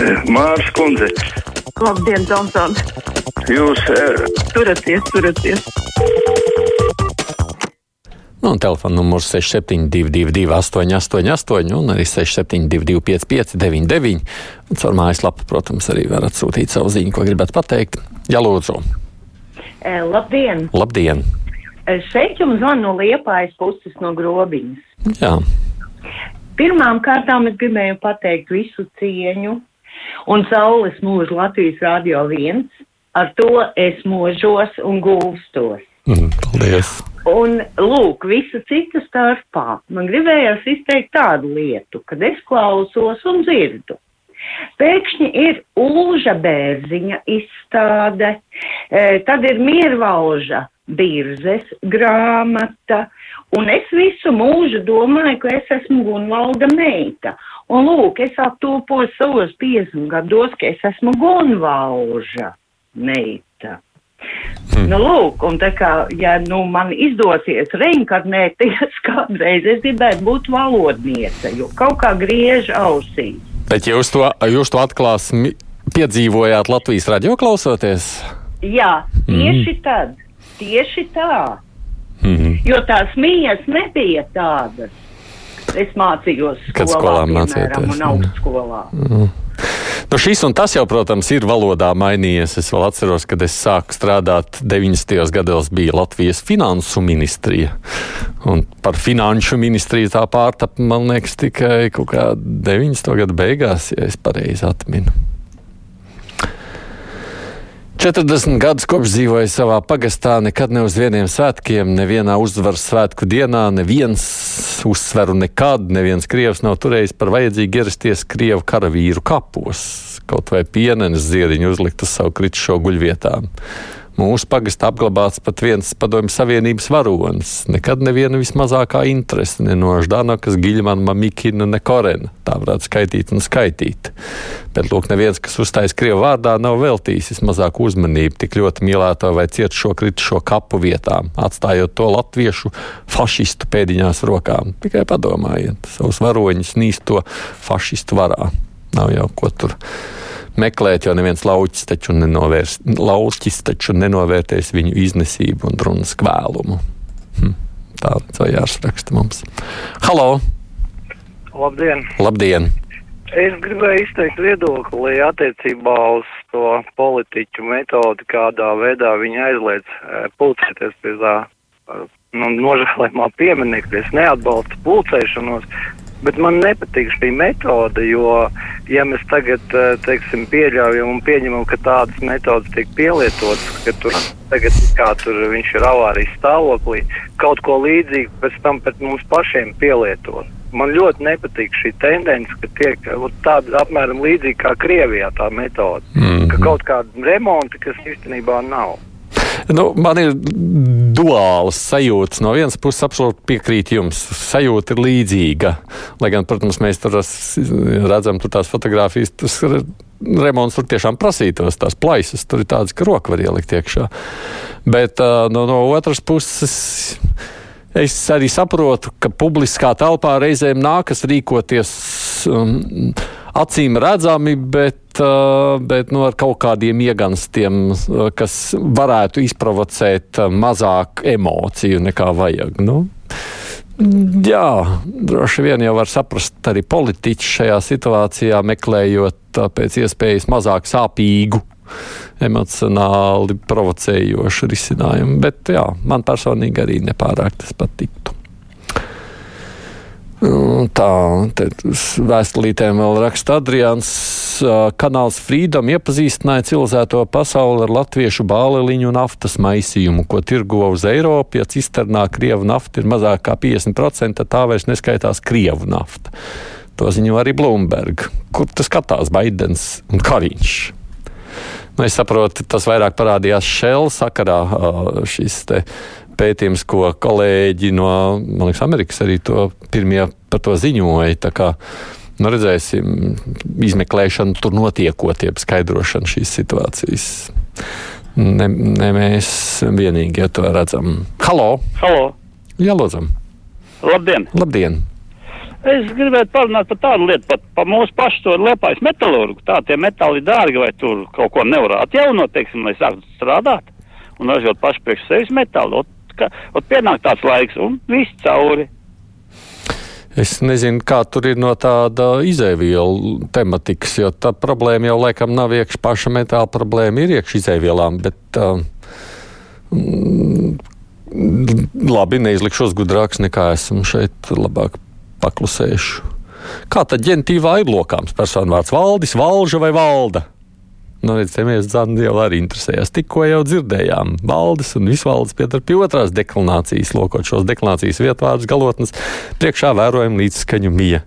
Mārs Kundze, Labdien, Tomson! jūs eh, Turaties, turaties! Nu, telefona numurs 6722, 888, un arī 6722, 559, un caur mājaslapu, protams, arī varat sūtīt savu ziņu, ko gribat pateikt. Jā, lūdzu, E, labdien! labdien! E, Šeit jums zvana no liepājas puses no grobiņas. Jā, Pirmām kārtām es gribēju pateikt visu cieņu un saules mūžu Latvijas Rādio 1. Ar to es mūžos un gulstos. mm, paldies! Un, lūk, visu citu starpā man gribējās izteikt tādu lietu, kad es klausos un dzirdu. Pēkšņi ir Ulža bērziņa izstāde, e, tad ir Miervalža birzes grāmata, un es visu mūžu domāju, ka es esmu Gunvalda meita. Un lūk, es aptūpoju savos 50 gados, ka es esmu Gunvalža meita. Nu, lūk, un tā kā, ja nu, man izdosies reinkarnēties kādreiz, es gribētu būt valodniece, jo kaut kā griež ausīs. Bet jūs to, jūs to atklāsmi piedzīvojāt Latvijas radio klausoties? Jā, tieši mm. tad, tieši tā, Mm. jo tās mījas nebija tādas. Es mācījos skolā, skolā mācījāties, un augstskolā. Nu, šis un tas jau, protams, ir valodā mainījies. Es vēl atceros, kad es sāku strādāt 90. gados, bija Latvijas finansu ministrija. Un par finanšu ministriju tā pārtapa, man liekas, tikai kaut kā 90. gada beigās, ja es pareizi atminu. 40 gadus kopš dzīvoju savā pagastā, nekad ne uz vieniem svētkiem, nevienā uzvaras svētku dienā, neviens uzsveru nekad, neviens krievs nav turējis par vajadzīgu ierasties krievu karavīru kapos, kaut vai pienenes ziediņu uzlikt uz savu kritušo guļvietām. Mūsu pagastā apglabāts pat viens padomju savienības varonis. Nekad neviena vismazākā interese ne no Ždanokas, Giļmana, Mamikina, ne Korena. Tā varētu skaitīt un skaitīt. Bet, lūk, neviens, kas uzstājas Krievu vārdā, nav veltījis vismazāku uzmanību tik ļoti mīlēto vai cietušo kritušo kapu vietām, atstājot to latviešu fašistu pēdiņās rokām. Tikai padomājiet, savus varoņus nīsto fašistu varā. Nav jau ko tur meklēt, jo neviens lauķis taču, nenovērs, lauķis taču nenovērtēs viņu iznesību un runas kvēlumu. Hm. Tā ir jāsraksta mums. Halo! Labdien! Labdien! Es gribēju izteikt viedokli attiecībā uz to politiķu metodi, kādā veidā viņi aizliedz eh, pulcēties pie tā eh, nu, nožēlējumā pieminiekta. Es neatbalstu pulcēšanos, bet man nepatīk šī metode, jo, ja mēs tagad, eh, teiksim, pieļaujam un pieņemam, ka tādas metodas tiek pielietotas, ka tur tagad kā tur viņš ir avārijas stāvoklī, kaut ko līdzīgu pēc tam pret mums pašiem pielietot. Man ļoti nepatīk šī tendence, ka tiek ot, tāda apmēram līdzīga kā Krievijā tā metode, mm -hmm. ka kaut kāda remonta, kas īstenībā nav. Nu, man ir duāls sajūtas. No vienas puses, absolūti piekrīt jums. Sajūta ir līdzīga. Lai gan, protams, mēs tur redzam tur tās fotogrāfijas. Tas remonts tur tiešām prasītos, tās plaisas. Tur ir tādas, ka roka var ielikt iekšā. Bet no, no otras puses. Es arī saprotu, ka publiskā telpā reizēm nākas rīkoties um, acīm redzami, bet, uh, bet nu, ar kaut kādiem ieganstiem, uh, kas varētu izprovocēt uh, mazāk emociju nekā vajag. Nu, jā, droši vien jau var saprast arī politiķi šajā situācijā, meklējot pēc iespējas mazāk sāpīgu emocionāli provocējošu risinājumu. Bet jā, man personīgi arī nepārāk tas patiktu. Tā, uz vēstulītēm vēl raksta Adrians. Kanāls Freedom iepazīstināja civilizēto pasauli ar latviešu bāleliņu naftas maisījumu, ko tirgo uz Eiropu. Ja cisternā Krievu nafta ir mazāk kā 50%, tad tā vairs neskaitās Krievu nafta. To ziņo arī Bloomberg. Kur tas skatās Baidens un Kariņš? Nu, es saprotu, tas vairāk parādījās Shell sakarā šis pētījums, ko kolēģi no liekas, Amerikas arī to pirmie par to ziņoja. Nu, redzēsim, izmeklēšana tur notiekot, jeb skaidrošana šīs situācijas. Ne, ne mēs vienīgie to redzam. Halo! Halo! Jā, lūdzam! Labdien! Labdien! Es gribētu parunāt par tādu lietu, pat par mūsu pašu to liepājas metalurgu. Tā tie metāli dārgi, vai tur kaut ko nevar atjaunot, teiksim, lai sāktu strādāt un ražot paši priekš sevis metālu. Ot, ka, ot pienāk tāds laiks un viss cauri. Es nezinu, kā tur ir no tāda izēvielu tematikas, jo tā problēma jau laikam nav iekšā paša metāla problēma, ir iekšā izēvielām, bet uh, mm, labi, neizlikšos gudrāks nekā esmu šeit, labāk paklusēšu. Kā tad ģentīvā ir lokāms personvārds Valdis, Valža vai Valda? Nu, redziet, mēs Zandi jau arī interesējās. Tikko jau dzirdējām, valdes un visvaldes piedar pie otrās deklinācijas, lokot šos deklinācijas vietvārdus galotnes, priekšā vērojam līdzskaņu mija.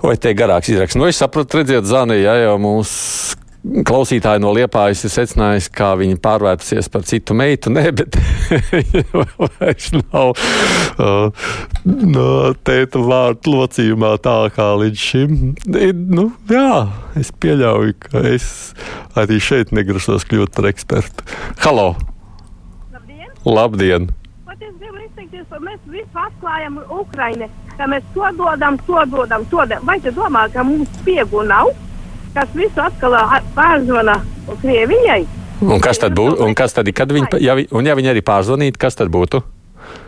Vai te garāks izraksts? Nu, es sapratu, redziet, Zani, ja jau mūsu klausītāji no Liepājas ir secinājusi, kā viņa pārvērtusies par citu meitu. Nē, bet vairs nav uh, no tēta vārdu locījumā tā kā līdz šim. Nu, jā, es pieļauju, ka es arī šeit negrasos kļūt par ekspertu. Halo! Labdien! Labdien! Mēs visu atklājam Ukraiņai, ka mēs to dodam, to dodam, to dodam. Vai tu domā, ka mums spiegu nav? Kas visu atkal pārzvana Krievijai. Un kas tad būtu? Un kas tad, kad viņi, ja, vi, un ja viņi arī pārzvanītu, kas tad būtu?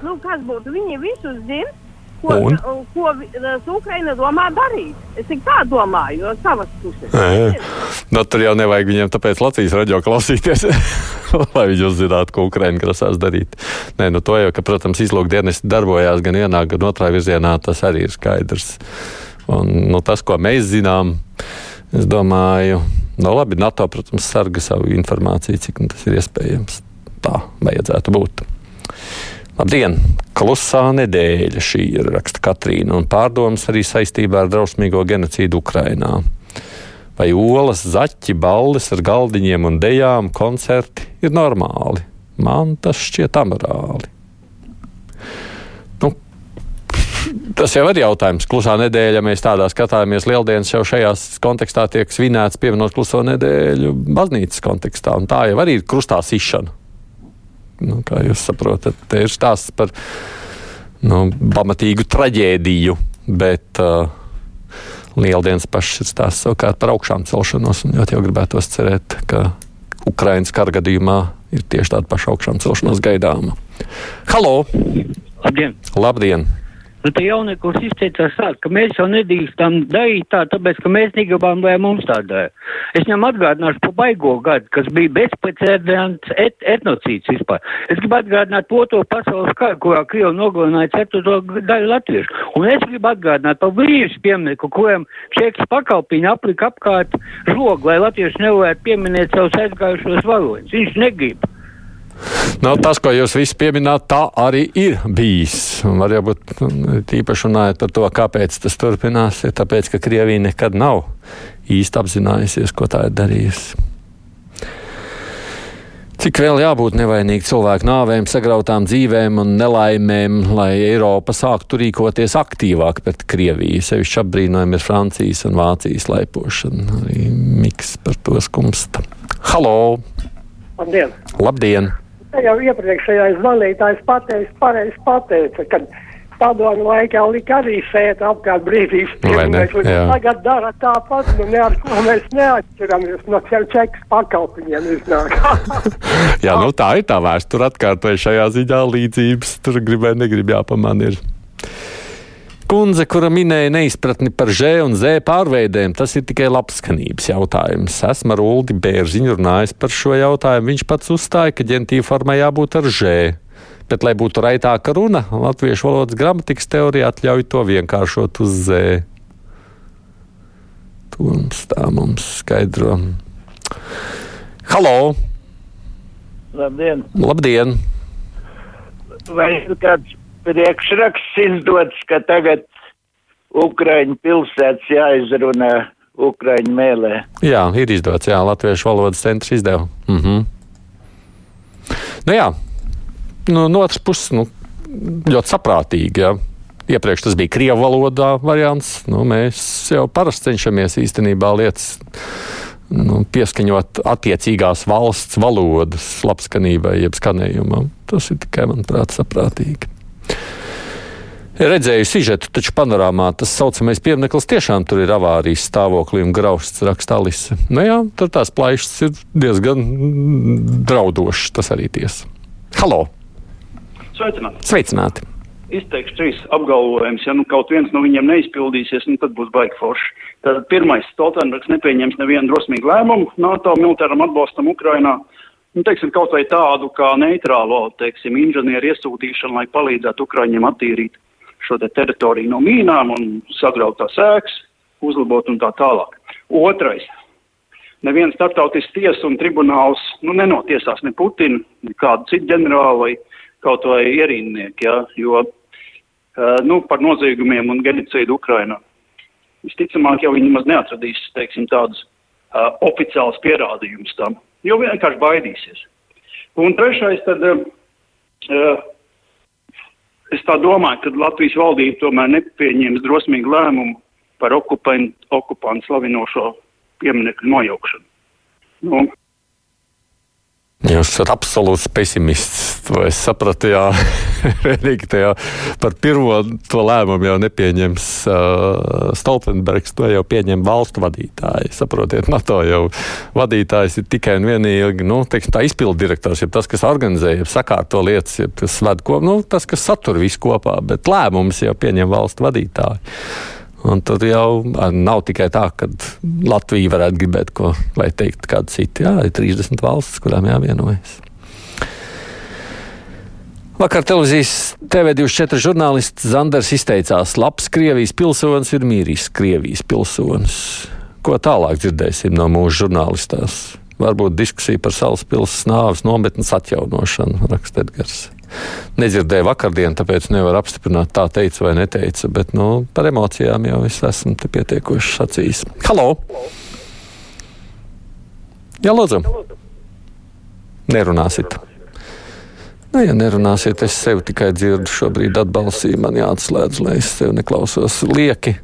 Nu, kas būtu? Viņi visus zina. Ko, Un? ko Ukraina domā darīt? Es tik tā domāju, no savas puses. Nu, tur jau nevajag viņiem tāpēc Latvijas radio klausīties, lai viņi uzzinātu, ko Ukraiņa grasās darīt. Nē, nu to jau, ka, protams, izlūkdienas darbojās gan vienā, gan otrā virzienā, tas arī ir skaidrs. Un, nu, tas, ko mēs zinām, Es domāju, no labi, NATO, protams, sarga savu informāciju, cik nu tas ir iespējams. Tā vajadzētu būt. Labdien! Klusā nedēļa šī ir raksta Katrīna, un pārdomas arī saistībā ar drausmīgo genocīdu Ukrainā. Vai olas, zaķi, balles ar galdiņiem un dejām, koncerti ir normāli? Man tas šķiet amorāli. Tas jau ir jautājums. Klusā nedēļa, mēs tādā skatāmies, lieldienas jau šajā kontekstā tiek svinēts, pieminot kluso nedēļu baznīcas kontekstā. Un tā jau arī ir krustā sišana. Nu, kā jūs saprotat, te ir stāsts par nu, pamatīgu traģēdiju, bet uh, lieldienas pašas ir stāsts savukārt par augšām celšanos. Un ļoti jau gribētos cerēt, ka Ukraiņas kara gadījumā ir tieši tāda paša augšām celšanās gaidāma. Halo! Labdien! Labdien! Nu, tie jauniekus izteicās tā, ka mēs jau nedrīkstam darīt tā, tāpēc, ka mēs negribam, lai mums tā dara. Es viņam atgādināšu par baigo gadu, kas bija bezprecedents et, etnocīds vispār. Es gribu atgādināt otro pasaules karu, kurā Krievi nogalināja ceturto daļu latviešu. Un es gribu atgādināt par brīvības pieminiektu, kuram šeiks pakalpiņi aplika apkārt žogu, lai latvieši nevarētu pieminēt savus aizgājušos varoņus. Viņš negrib. Nu, tas, ko jūs visi pieminat, tā arī ir bijis. Un var būt īpaši runājot par to, kāpēc tas turpinās. Ir tāpēc, ka Krievija nekad nav īsti apzinājusies, ko tā ir darījusi. Cik vēl jābūt nevainīgiem cilvēku nāvēm, sagrautām dzīvēm un nelaimēm, lai Eiropa sāktu rīkoties aktīvāk pret Krieviju? Sevišķi apbrīnojami ir Francijas un Vācijas laipošana. Arī Miks par to skumsta. Halo! Labdien! Labdien! Jau iepriekšējais zvanītājs pateica, pareizi pateica, ka padomu laikā lika arī sēt apkārt brīvības pieminekļus. Tagad dara tāpat, nu ne ar ko mēs neatšķiramies no tiem čekas pakalpiņiem iznāk. Jā, nu tā ir tā vēsture atkārtoja šajā ziņā līdzības. Tur gribēja, negrib jāpaman ir. Kundze, kura minēja neizpratni par Ž un Z pārveidēm, tas ir tikai labskanības jautājums. Esmu ar Uldi Bērziņu runājis par šo jautājumu. Viņš pats uzstāja, ka ģentīva formai jābūt ar Ž. Bet, lai būtu raitāka runa, latviešu valodas gramatikas teorija atļauj to vienkāršot uz Z. To mums tā mums skaidro. Halo! Labdien! Labdien! Vai ir kāds priekšraksts izdots, ka tagad Ukraiņu pilsētas jāizrunā Ukraiņu mēlē. Jā, ir izdots, jā, Latviešu valodas centrs izdeva. Mhm. Nu jā, nu, no otras puses, nu, ļoti saprātīgi, jā. Iepriekš tas bija krievu valodā variants. Nu, mēs jau parasti cenšamies īstenībā lietas nu, pieskaņot attiecīgās valsts valodas labskanībai, jeb skanējumam. Tas ir tikai, manuprāt, saprātīgi. Redzēju sižetu, taču panorāmā tas saucamais piemineklis tiešām tur ir avārijas stāvoklī un grausts rakstā Lise. Nu jā, tur tās plaišas ir diezgan draudošas, tas arī tiesa. Halo! Sveicināti! Sveicināti. Izteikšu trīs apgalvojumus. Ja nu kaut viens no viņiem neizpildīsies, nu tad būs baigi forši. Tad pirmais, Stoltenbergs nepieņems nevienu drosmīgu lēmumu NATO militāram atbalstam Ukrainā. Nu, teiksim, kaut vai tādu kā neitrālo, teiksim, inženieru iesūtīšanu, lai palīdzētu Ukraiņiem attīrīt šo te teritoriju no mīnām un sagraut tās ēkas, uzlabot un tā tālāk. Otrais. Neviens starptautisks tiesa un tribunāls nu, nenotiesās ne Putinu, ne kādu citu ģenerālu vai kaut vai ierīnnieku, ja, jo uh, nu, par noziegumiem un genocīdu Ukrainā. Visticamāk, jau viņi maz neatradīs, teiksim, tādus uh, oficiālus pierādījumus tam, jo vienkārši baidīsies. Un trešais, tad uh, Es tā domāju, ka Latvijas valdība tomēr nepieņems drosmīgu lēmumu par okupantu slavinošo pieminiektu nojaukšanu. Nu, Jūs esat absolūts pesimists. To es sapratu, jā, Rīgi tajā par pirmo to lēmumu jau nepieņems uh, Stoltenbergs, to jau pieņem valstu vadītāji. Saprotiet, NATO jau vadītājs ir tikai un vienīgi, nu, teiksim, tā izpildu direktors, ir tas, kas organizē, ir sakārto lietas, ir tas ved ko, nu, tas, kas satur visu kopā, bet lēmumus jau pieņem valstu vadītāji. Un tur jau nav tikai tā, ka Latvija varētu gribēt ko, lai teikt, kāda cita. Jā, ir 30 valstis, kurām jāvienojas. Vakar televīzijas TV24 žurnālists Zanders izteicās, labs Krievijas pilsonis ir mīris Krievijas pilsonis. Ko tālāk dzirdēsim no mūsu žurnālistās? Varbūt diskusija par Salaspils nāves nometnes atjaunošanu, raksta Edgars. Nedzirdēju vakardien, tāpēc nevaru apstiprināt, tā teica vai neteica, bet nu, par emocijām jau es esmu pietiekoši sacījis. Halo! Jā, lūdzu! Nerunāsit! Nu, ja nerunāsiet, es sev tikai dzirdu, šobrīd atbalstīju, man jāatslēdz, lai es sev neklausos lieki.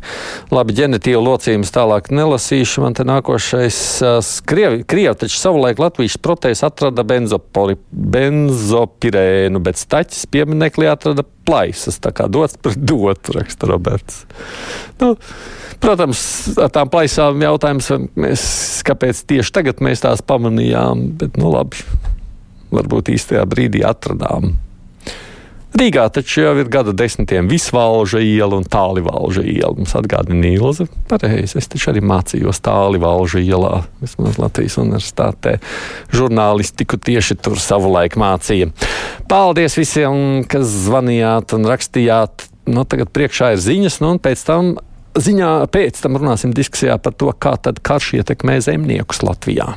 Labi, ģenitīvu locījumus tālāk nelasīšu. Man te nākošais Krievi, Krievi taču savulaik Latvijas protēs atrada benzopoli, benzopirēnu, bet staķis pieminekli atrada plaisas, tā kā dots pret dotu, raksta Roberts. Nu, protams, ar tām plaisām jautājums, mēs, kāpēc tieši tagad mēs tās pamanījām, bet nu labi varbūt īstajā brīdī atradām. Rīgā taču jau ir gada desmitiem visvalža iela un tālivalža iela. Mums atgādina Nīlze. Pareizi, es taču arī mācījos tālivalža ielā, vismaz Latvijas universitātē. Žurnālistiku tieši tur savulaik mācīja. Paldies visiem, kas zvanījāt un rakstījāt. Nu, tagad priekšā ir ziņas, nu, un pēc tam, ziņā, pēc tam runāsim diskusijā par to, kā tad karš ietekmē zemniekus Latvijā.